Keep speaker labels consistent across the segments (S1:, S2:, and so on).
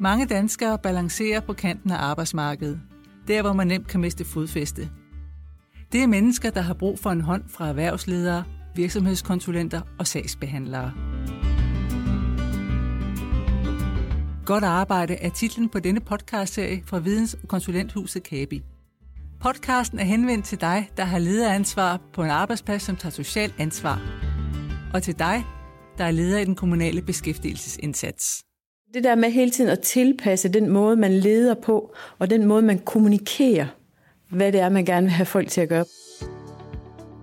S1: Mange danskere balancerer på kanten af arbejdsmarkedet. Der, hvor man nemt kan miste fodfæste. Det er mennesker, der har brug for en hånd fra erhvervsledere, virksomhedskonsulenter og sagsbehandlere. Godt arbejde er titlen på denne podcastserie fra Videns- og Konsulenthuset Kabi. Podcasten er henvendt til dig, der har lederansvar på en arbejdsplads, som tager socialt ansvar. Og til dig, der er leder i den kommunale beskæftigelsesindsats.
S2: Det der med hele tiden at tilpasse den måde, man leder på, og den måde, man kommunikerer, hvad det er, man gerne vil have folk til at gøre.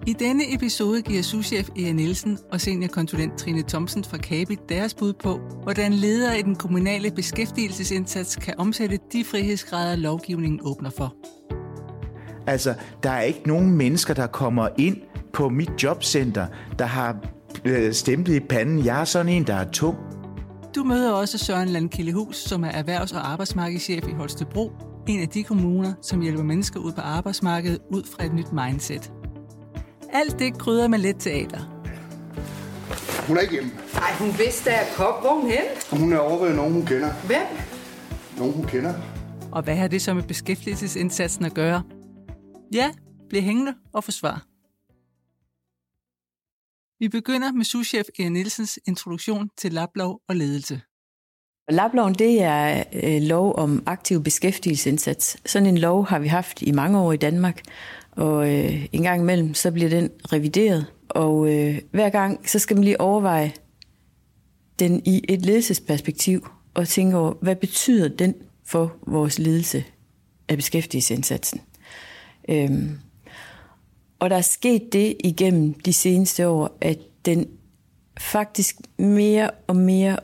S1: I denne episode giver souschef Ea Nielsen og seniorkonsulent Trine Thomsen fra Kabi deres bud på, hvordan ledere i den kommunale beskæftigelsesindsats kan omsætte de frihedsgrader, lovgivningen åbner for.
S3: Altså, der er ikke nogen mennesker, der kommer ind på mit jobcenter, der har øh, stemplet i panden. Jeg er sådan en, der er tung.
S1: Du møder også Søren Landkildehus, som er erhvervs- og arbejdsmarkedschef i Holstebro, en af de kommuner, som hjælper mennesker ud på arbejdsmarkedet ud fra et nyt mindset. Alt det krydder med lidt teater.
S4: Hun er ikke hjemme.
S5: Ej, hun vidste, at jeg kom. Hvor hun hen?
S4: Hun er over ved nogen, hun kender.
S5: Hvem?
S4: Nogen, hun kender.
S1: Og hvad har det så med beskæftigelsesindsatsen at gøre? Ja, bliv hængende og forsvar. Vi begynder med souschef Erik Nielsens introduktion til lablov og ledelse.
S2: Laploven det er øh, lov om aktiv beskæftigelsesindsats. Sådan en lov har vi haft i mange år i Danmark, og øh, en gang imellem, så bliver den revideret. Og øh, hver gang, så skal man lige overveje den i et ledelsesperspektiv, og tænke over, hvad betyder den for vores ledelse af beskæftigelsesindsatsen. Øhm, og der er sket det igennem de seneste år, at den faktisk mere og mere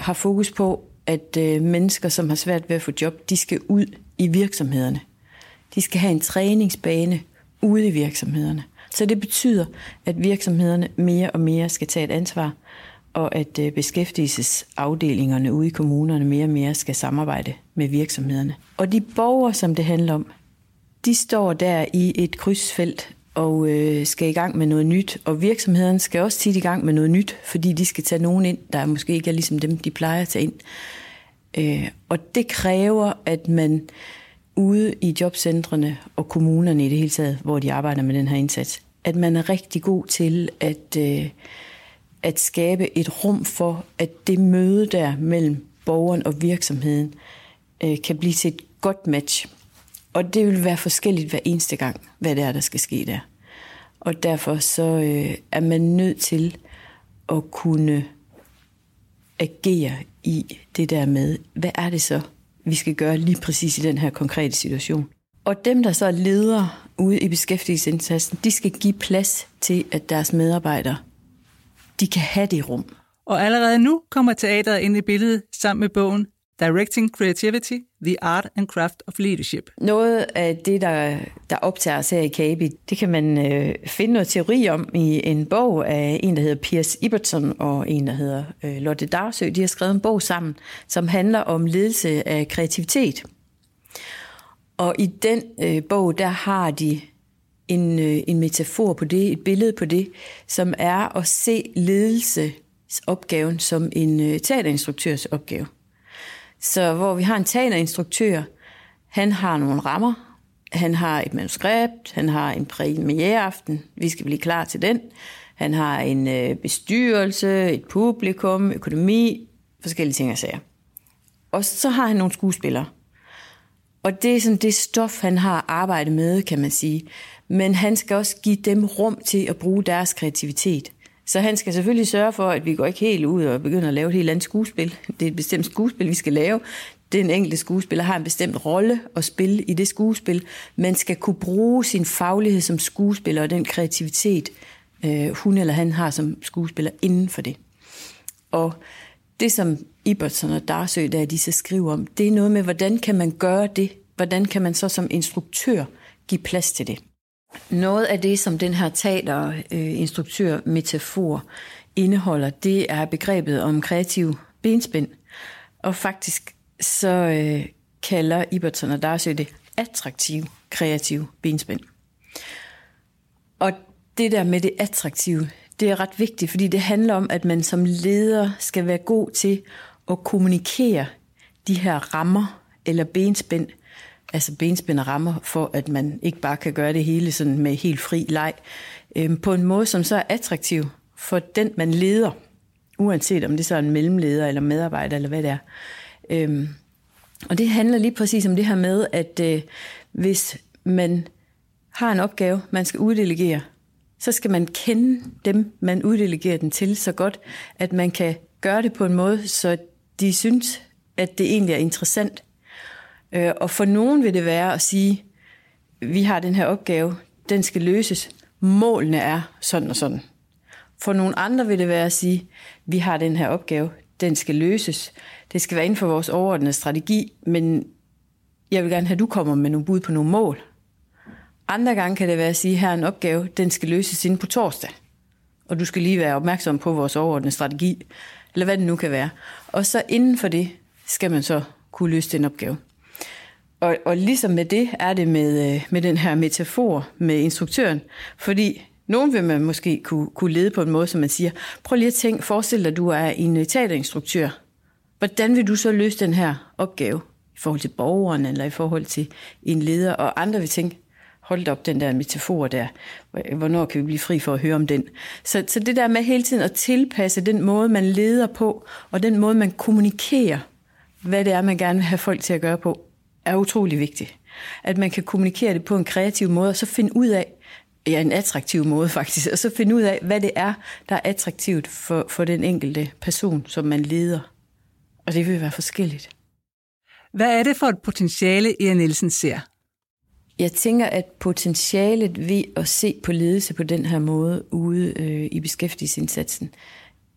S2: har fokus på, at øh, mennesker, som har svært ved at få job, de skal ud i virksomhederne. De skal have en træningsbane ude i virksomhederne. Så det betyder, at virksomhederne mere og mere skal tage et ansvar, og at øh, beskæftigelsesafdelingerne ude i kommunerne mere og mere skal samarbejde med virksomhederne. Og de borgere, som det handler om, de står der i et krydsfelt og øh, skal i gang med noget nyt. Og virksomhederne skal også tit i gang med noget nyt, fordi de skal tage nogen ind, der måske ikke er ligesom dem, de plejer at tage ind. Øh, og det kræver, at man ude i jobcentrene og kommunerne i det hele taget, hvor de arbejder med den her indsats, at man er rigtig god til at, øh, at skabe et rum for, at det møde der mellem borgeren og virksomheden øh, kan blive til et godt match. Og det vil være forskelligt hver eneste gang, hvad det er, der skal ske der. Og derfor så øh, er man nødt til at kunne agere i det der med, hvad er det så, vi skal gøre lige præcis i den her konkrete situation. Og dem, der så er ledere ude i beskæftigelsesindsatsen, de skal give plads til, at deres medarbejdere, de kan have det rum.
S1: Og allerede nu kommer teateret ind i billedet sammen med bogen Directing Creativity, The Art and Craft of Leadership.
S2: Noget af det, der, der optager os her i Kabi, det kan man øh, finde noget teori om i en bog af en, der hedder Piers Ibertson og en, der hedder øh, Lotte Darsø. De har skrevet en bog sammen, som handler om ledelse af kreativitet. Og i den øh, bog, der har de en, øh, en metafor på det, et billede på det, som er at se ledelsesopgaven som en øh, teaterinstruktørs opgave. Så hvor vi har en teaterinstruktør, han har nogle rammer, han har et manuskript, han har en premiereaften, vi skal blive klar til den. Han har en øh, bestyrelse, et publikum, økonomi, forskellige ting og sager. Og så har han nogle skuespillere. Og det er sådan det stof, han har arbejdet med, kan man sige. Men han skal også give dem rum til at bruge deres kreativitet. Så han skal selvfølgelig sørge for, at vi går ikke helt ud og begynder at lave et helt andet skuespil. Det er et bestemt skuespil, vi skal lave. Den enkelte skuespiller har en bestemt rolle at spille i det skuespil, men skal kunne bruge sin faglighed som skuespiller og den kreativitet, øh, hun eller han har som skuespiller inden for det. Og det, som Ibertson og Darsø, der de så skriver om, det er noget med, hvordan kan man gøre det? Hvordan kan man så som instruktør give plads til det? Noget af det, som den her teaterinstruktør-metafor indeholder, det er begrebet om kreativ benspænd. Og faktisk så øh, kalder Iberton og Darsø det attraktiv kreativ benspænd. Og det der med det attraktive, det er ret vigtigt, fordi det handler om, at man som leder skal være god til at kommunikere de her rammer eller benspænd, altså benspænd og rammer, for at man ikke bare kan gøre det hele sådan med helt fri leg, øh, på en måde, som så er attraktiv for den, man leder, uanset om det så er en mellemleder eller medarbejder eller hvad det er. Øh, og det handler lige præcis om det her med, at øh, hvis man har en opgave, man skal uddelegere, så skal man kende dem, man uddelegerer den til så godt, at man kan gøre det på en måde, så de synes, at det egentlig er interessant. Øh, og for nogen vil det være at sige, vi har den her opgave, den skal løses, målene er sådan og sådan. For nogle andre vil det være at sige, vi har den her opgave, den skal løses. Det skal være inden for vores overordnede strategi, men jeg vil gerne have, at du kommer med nogle bud på nogle mål. Andre gange kan det være at sige, her er en opgave, den skal løses inden på torsdag. Og du skal lige være opmærksom på vores overordnede strategi, eller hvad det nu kan være. Og så inden for det skal man så kunne løse den opgave. Og, og ligesom med det er det med, øh, med den her metafor med instruktøren, fordi nogen vil man måske kunne, kunne lede på en måde, som man siger, prøv lige at tænke, forestil dig, at du er en øh, teaterinstruktør. Hvordan vil du så løse den her opgave i forhold til borgeren eller i forhold til en leder? Og andre vil tænke, hold op den der metafor der, hvornår kan vi blive fri for at høre om den? Så, så det der med hele tiden at tilpasse den måde, man leder på, og den måde, man kommunikerer, hvad det er, man gerne vil have folk til at gøre på, er utrolig vigtigt. At man kan kommunikere det på en kreativ måde, og så finde ud af, ja, en attraktiv måde faktisk, og så finde ud af, hvad det er, der er attraktivt for, for den enkelte person, som man leder. Og det vil være forskelligt.
S1: Hvad er det for et potentiale, Ea Nielsen ser?
S2: Jeg tænker, at potentialet ved at se på ledelse på den her måde ude øh, i beskæftigelsesindsatsen,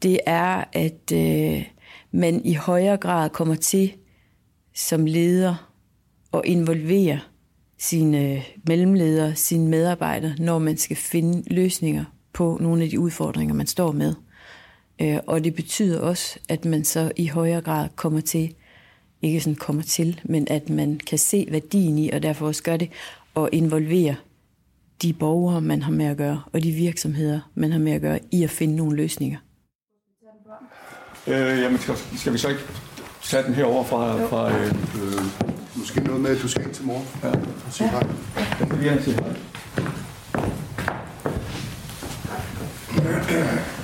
S2: det er, at øh, man i højere grad kommer til som leder at involvere sine mellemledere, sine medarbejdere, når man skal finde løsninger på nogle af de udfordringer, man står med. Øh, og det betyder også, at man så i højere grad kommer til, ikke sådan kommer til, men at man kan se værdien i, og derfor også gør det, og involvere de borgere, man har med at gøre, og de virksomheder, man har med at gøre, i at finde nogle løsninger.
S6: Øh, jamen, skal, skal vi så ikke tage den herover fra... fra øh,
S4: Øh, måske noget med, at du skal ind til mor.
S6: Ja.
S4: Og sige hej.
S6: jeg sige hej.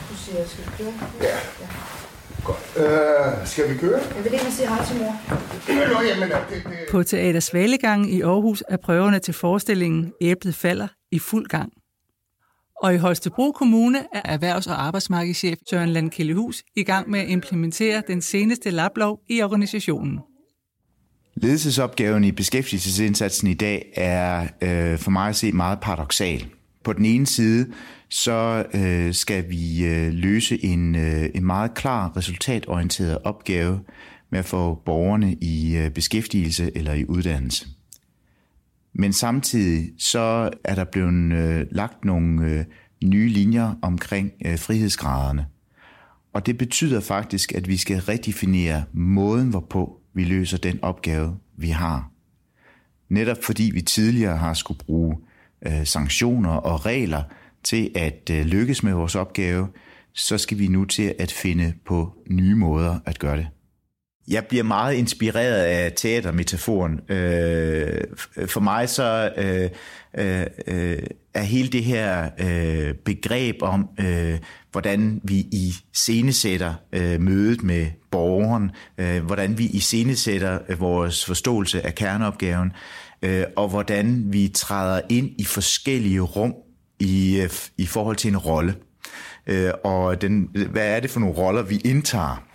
S5: Du siger, jeg skal køre.
S4: Ja. Godt. Øh, skal vi køre?
S5: Jeg vil lige sige hej til mor.
S4: Nå, jamen, det, det,
S1: På Teater Svalegang i Aarhus er prøverne til forestillingen Æblet falder i fuld gang. Og i Holstebro Kommune er erhvervs- og arbejdsmarkedschef Søren Landkildehus i gang med at implementere den seneste lablov i organisationen.
S3: Ledelsesopgaven i beskæftigelsesindsatsen i dag er øh, for mig at se meget paradoxal. På den ene side, så øh, skal vi øh, løse en, øh, en meget klar resultatorienteret opgave med at få borgerne i øh, beskæftigelse eller i uddannelse. Men samtidig så er der blevet øh, lagt nogle øh, nye linjer omkring øh, frihedsgraderne. Og det betyder faktisk, at vi skal redefinere måden, hvorpå vi løser den opgave, vi har. Netop fordi vi tidligere har skulle bruge øh, sanktioner og regler til at øh, lykkes med vores opgave, så skal vi nu til at finde på nye måder at gøre det. Jeg bliver meget inspireret af teatermetaforen. Øh, for mig så øh, øh, er hele det her øh, begreb om, øh, hvordan vi i scenesætter øh, mødet med borgeren, øh, hvordan vi i scenesætter øh, vores forståelse af kerneopgaven, øh, og hvordan vi træder ind i forskellige rum i, øh, i forhold til en rolle. Øh, og den, hvad er det for nogle roller, vi indtager?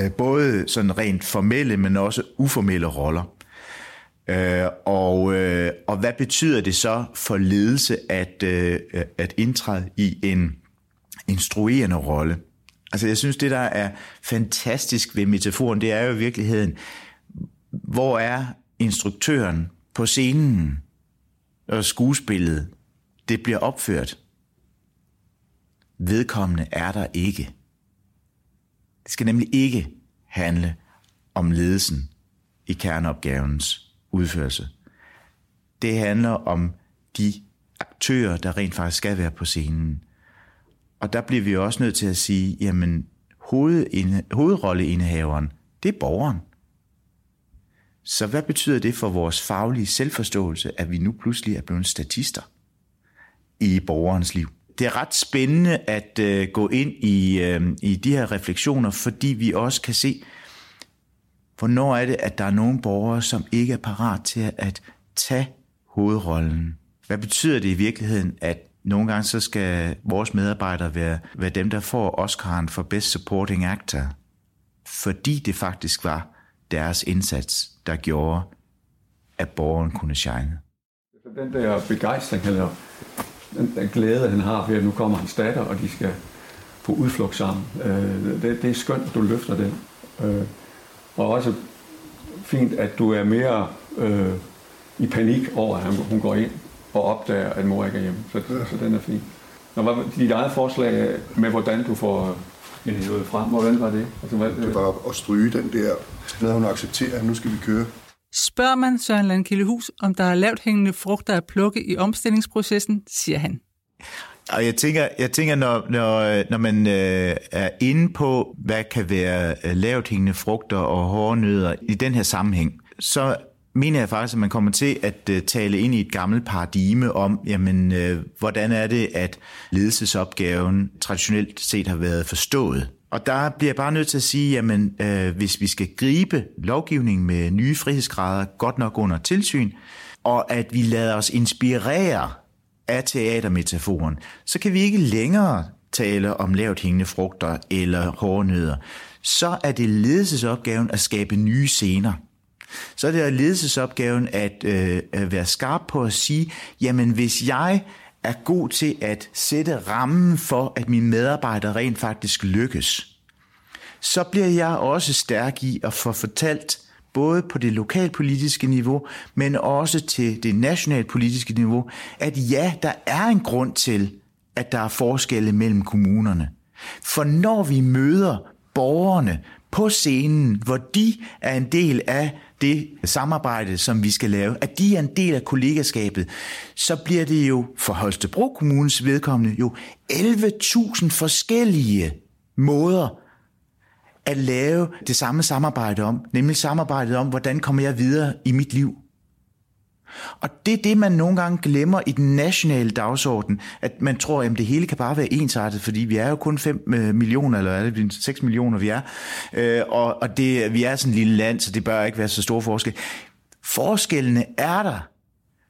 S3: Øh, både sådan rent formelle, men også uformelle roller. Øh, og, øh, og hvad betyder det så for ledelse at, øh, at indtræde i en instruerende rolle? Altså jeg synes, det der er fantastisk ved metaforen, det er jo i virkeligheden, hvor er instruktøren på scenen og skuespillet, det bliver opført. Vedkommende er der ikke. Det skal nemlig ikke handle om ledelsen i kerneopgavens udførelse. Det handler om de aktører, der rent faktisk skal være på scenen. Og der bliver vi også nødt til at sige, jamen hovedrolleindehaveren, det er borgeren. Så hvad betyder det for vores faglige selvforståelse, at vi nu pludselig er blevet statister i borgerens liv? Det er ret spændende at øh, gå ind i, øh, i de her refleksioner, fordi vi også kan se, hvornår er det, at der er nogle borgere, som ikke er parat til at tage hovedrollen. Hvad betyder det i virkeligheden, at nogle gange så skal vores medarbejdere være, være dem, der får Oscar'en for Best Supporting Actor, fordi det faktisk var deres indsats, der gjorde, at borgeren kunne shine.
S6: Den der begejstring, eller den, den glæde, han har ved, at nu kommer hans datter, og de skal på udflugt sammen. Øh, det, det er skønt, du løfter den. Øh, og også fint, at du er mere øh, i panik over, at hun går ind og opdager, at mor ikke er hjemme. Så, så den er fin. Når var dit eget forslag med, hvordan du får noget frem, hvordan var det? Altså, hvad,
S4: det var at stryge den der, når hun accepterer, at nu skal vi køre.
S1: Spørger man Søren Landkildehus, om der er lavt hængende frugter at plukke i omstillingsprocessen, siger han.
S3: Og jeg tænker, jeg tænker når, når, når man øh, er inde på, hvad kan være øh, lavt hængende frugter og hårdnødder i den her sammenhæng, så mener jeg faktisk, at man kommer til at øh, tale ind i et gammelt paradigme om, jamen, øh, hvordan er det, at ledelsesopgaven traditionelt set har været forstået. Og der bliver jeg bare nødt til at sige, jamen, øh, hvis vi skal gribe lovgivningen med nye frihedsgrader godt nok under tilsyn, og at vi lader os inspirere af teatermetaforen, så kan vi ikke længere tale om lavt hængende frugter eller hårdnødder. Så er det ledelsesopgaven at skabe nye scener – så er det ledelsesopgaven at, øh, at være skarp på at sige, jamen hvis jeg er god til at sætte rammen for, at mine medarbejdere rent faktisk lykkes, så bliver jeg også stærk i at få fortalt, både på det lokalpolitiske niveau, men også til det nationalpolitiske niveau, at ja, der er en grund til, at der er forskelle mellem kommunerne. For når vi møder borgerne på scenen, hvor de er en del af det samarbejde, som vi skal lave, at de er en del af kollegaskabet, så bliver det jo for Holstebro Kommunes vedkommende jo 11.000 forskellige måder at lave det samme samarbejde om, nemlig samarbejdet om, hvordan kommer jeg videre i mit liv. Og det er det, man nogle gange glemmer i den nationale dagsorden, at man tror, at det hele kan bare være ensartet, fordi vi er jo kun 5 øh, millioner, eller er det 6 millioner, vi er. Øh, og og det, vi er sådan et lille land, så det bør ikke være så stor forskel. Forskellene er der,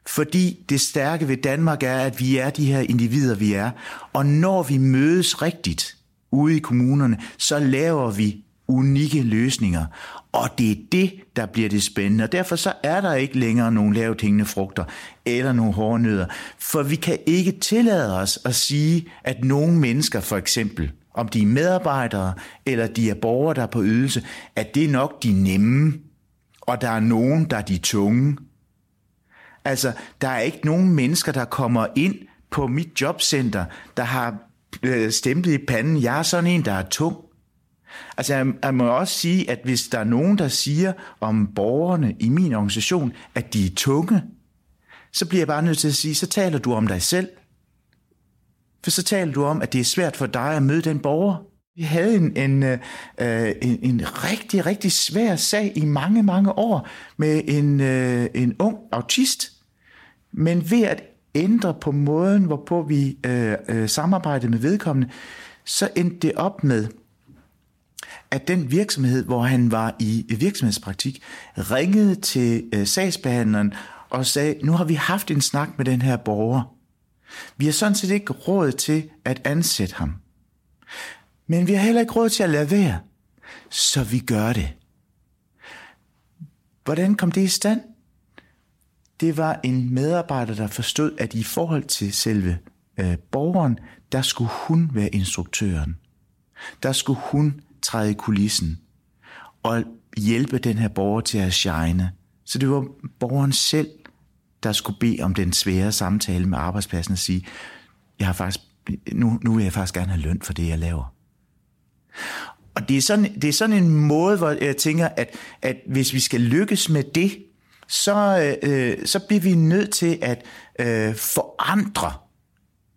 S3: fordi det stærke ved Danmark er, at vi er de her individer, vi er. Og når vi mødes rigtigt ude i kommunerne, så laver vi unikke løsninger. Og det er det, der bliver det spændende. Og derfor så er der ikke længere nogen lavt hængende frugter eller nogle hårdnødder. For vi kan ikke tillade os at sige, at nogle mennesker for eksempel, om de er medarbejdere eller de er borgere, der er på ydelse, at det er nok de nemme, og der er nogen, der er de tunge. Altså, der er ikke nogen mennesker, der kommer ind på mit jobcenter, der har øh, stemplet i panden, jeg er sådan en, der er tung. Altså, jeg, jeg må også sige, at hvis der er nogen, der siger om borgerne i min organisation, at de er tunge, så bliver jeg bare nødt til at sige, så taler du om dig selv. For så taler du om, at det er svært for dig at møde den borger. Vi havde en, en, øh, øh en, en rigtig, rigtig svær sag i mange, mange år med en, øh, en ung autist. Men ved at ændre på måden, hvorpå vi øh, øh, samarbejdede med vedkommende, så endte det op med, at den virksomhed, hvor han var i virksomhedspraktik, ringede til øh, sagsbehandleren og sagde, nu har vi haft en snak med den her borger. Vi har sådan set ikke råd til at ansætte ham. Men vi har heller ikke råd til at lade være. Så vi gør det. Hvordan kom det i stand? Det var en medarbejder, der forstod, at i forhold til selve øh, borgeren, der skulle hun være instruktøren. Der skulle hun træde i kulissen og hjælpe den her borger til at shine. Så det var borgeren selv, der skulle bede om den svære samtale med arbejdspladsen og sige, jeg har faktisk, nu, nu vil jeg faktisk gerne have løn for det, jeg laver. Og det er sådan, det er sådan en måde, hvor jeg tænker, at, at hvis vi skal lykkes med det, så, øh, øh så bliver vi nødt til at øh, forandre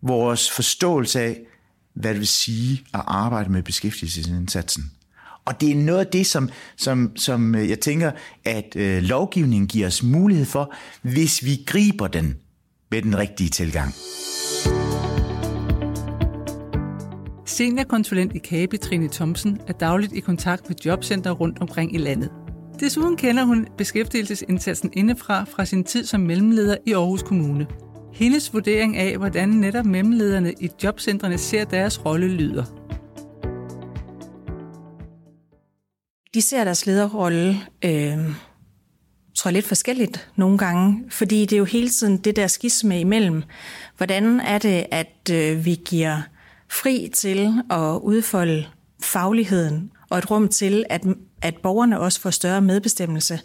S3: vores forståelse af, hvad det vil sige at arbejde med beskæftigelsesindsatsen. Og det er noget af det, som, som, som øh, jeg tænker, at øh, lovgivningen giver os mulighed for, hvis vi griber den med den rigtige tilgang.
S1: Seniorkonsulent i KABE, Trine Thomsen, er dagligt i kontakt med jobcenter rundt omkring i landet. Desuden kender hun beskæftigelsesindsatsen indefra fra sin tid som mellemleder i Aarhus Kommune. Hendes vurdering af, hvordan netop mellemlederne i jobcentrene ser deres rolle lyder.
S5: De ser deres lederrolle, øh, tror jeg, lidt forskelligt nogle gange, fordi det er jo hele tiden det der skisme imellem. Hvordan er det, at øh, vi giver fri til at udfolde fagligheden og et rum til, at, at borgerne også får større medbestemmelse,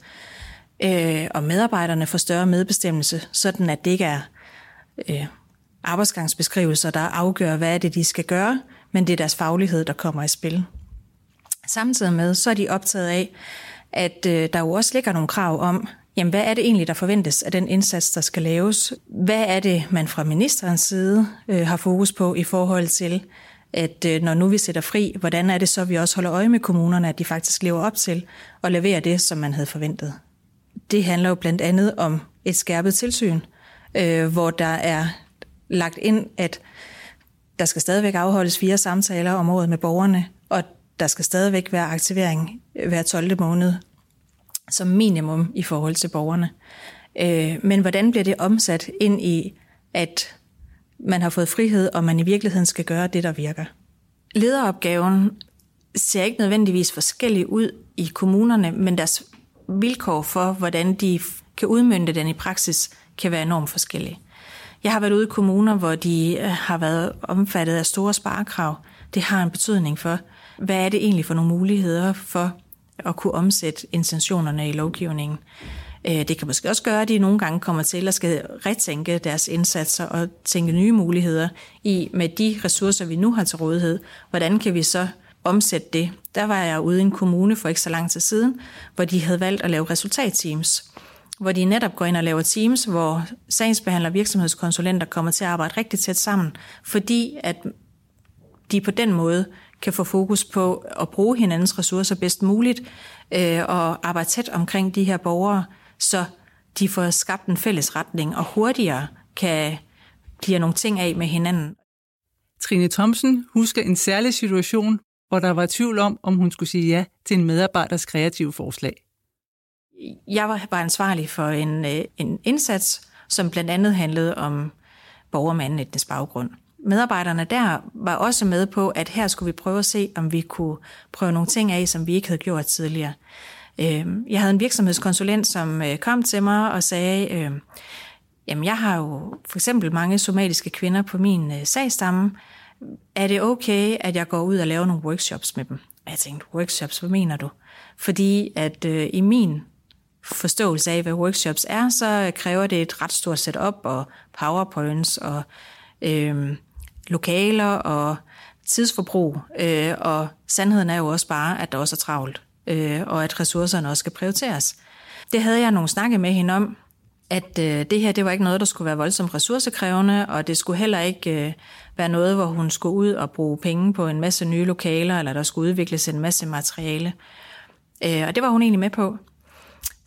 S5: øh, og medarbejderne får større medbestemmelse, sådan at det ikke er øh, arbejdsgangsbeskrivelser, der afgør, hvad er det, de skal gøre, men det er deres faglighed, der kommer i spil. Samtidig med, så er de optaget af, at øh, der jo også ligger nogle krav om, jamen hvad er det egentlig, der forventes af den indsats, der skal laves? Hvad er det, man fra ministerens side øh, har fokus på i forhold til, at øh, når nu vi sætter fri, hvordan er det så, vi også holder øje med kommunerne, at de faktisk lever op til og leverer det, som man havde forventet? Det handler jo blandt andet om et skærpet tilsyn, øh, hvor der er lagt ind, at der skal stadigvæk afholdes fire samtaler om året med borgerne, og der skal stadigvæk være aktivering øh, hver 12. måned som minimum i forhold til borgerne. Øh, men hvordan bliver det omsat ind i, at man har fået frihed, og man i virkeligheden skal gøre det, der virker? Lederopgaven ser ikke nødvendigvis forskellig ud i kommunerne, men deres vilkår for, hvordan de kan udmynde den i praksis, kan være enormt forskellige. Jeg har været ude i kommuner, hvor de øh, har været omfattet af store sparekrav. Det har en betydning for, hvad er det egentlig for nogle muligheder for at kunne omsætte intentionerne i lovgivningen. Øh, det kan måske også gøre, at de nogle gange kommer til at skal retænke deres indsatser og tænke nye muligheder i, med de ressourcer, vi nu har til rådighed. Hvordan kan vi så omsætte det? Der var jeg ude i en kommune for ikke så lang tid siden, hvor de havde valgt at lave resultatteams hvor de netop går ind og laver teams, hvor sagsbehandler virksomhedskonsulenter kommer til at arbejde rigtig tæt sammen, fordi at de på den måde kan få fokus på at bruge hinandens ressourcer bedst muligt øh, og arbejde tæt omkring de her borgere, så de får skabt en fælles retning og hurtigere kan klire nogle ting af med hinanden.
S1: Trine Thomsen husker en særlig situation, hvor der var tvivl om, om hun skulle sige ja til en medarbejders kreative forslag.
S5: Jeg var ansvarlig for en, øh, en indsats, som blandt andet handlede om borgere med anden etnisk baggrund medarbejderne der var også med på, at her skulle vi prøve at se, om vi kunne prøve nogle ting af, som vi ikke havde gjort tidligere. Øh, jeg havde en virksomhedskonsulent, som øh, kom til mig og sagde, øh, jamen jeg har jo for eksempel mange somaliske kvinder på min sagstamme. Er det okay, at jeg går ud og laver nogle workshops med dem? Og jeg tænkte, workshops, hvad mener du? Fordi at øh, i min forståelse af, hvad workshops er, så kræver det et ret stort setup og powerpoints og øh, lokaler og tidsforbrug, øh, og sandheden er jo også bare, at der også er travlt, øh, og at ressourcerne også skal prioriteres. Det havde jeg nogle snakke med hende om, at øh, det her det var ikke noget, der skulle være voldsomt ressourcekrævende, og det skulle heller ikke øh, være noget, hvor hun skulle ud og bruge penge på en masse nye lokaler, eller der skulle udvikles en masse materiale. Øh, og det var hun egentlig med på.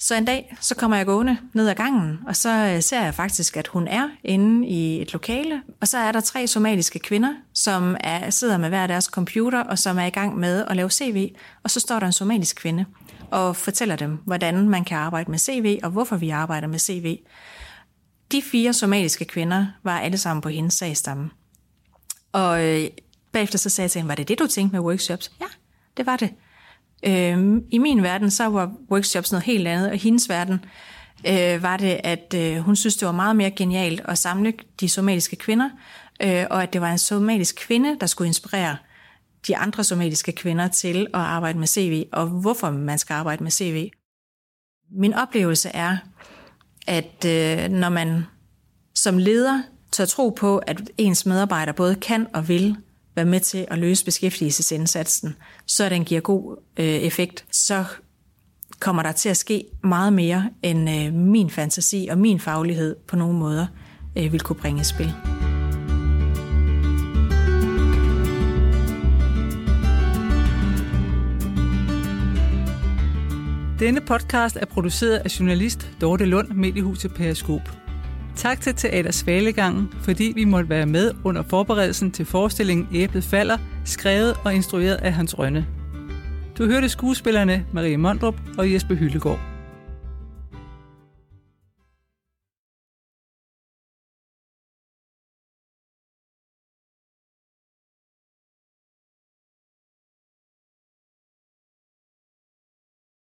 S5: Så en dag, så kommer jeg gående ned ad gangen, og så øh, ser jeg faktisk, at hun er inde i et lokale, og så er der tre somaliske kvinder, som er, sidder med hver deres computer, og som er i gang med at lave CV, og så står der en somalisk kvinde og fortæller dem, hvordan man kan arbejde med CV, og hvorfor vi arbejder med CV. De fire somaliske kvinder var alle sammen på hendes sagstamme. Og øh, bagefter så sagde jeg til hende, var det det, du tænkte med workshops? Ja, det var det. Øh, I min verden, så var workshops noget helt andet, og hendes verden øh, var det, at øh, hun synes, det var meget mere genialt at samle de somaliske kvinder, øh, og at det var en somalisk kvinde, der skulle inspirere de andre somaliske kvinder til at arbejde med CV, og hvorfor man skal arbejde med CV. Min oplevelse er, at øh, når man som leder tør tro på, at ens medarbejdere både kan og vil være med til at løse beskæftigelsesindsatsen, så den giver god øh, effekt, så kommer der til at ske meget mere, end øh, min fantasi og min faglighed på nogle måder øh, vil kunne bringe i spil.
S1: Denne podcast er produceret af journalist Dorte Lund, Mediehuset Periskop. Tak til Teater Svalegangen, fordi vi måtte være med under forberedelsen til forestillingen Æblet falder, skrevet og instrueret af Hans Rønne. Du hørte skuespillerne Marie Mondrup og Jesper Hyllegård.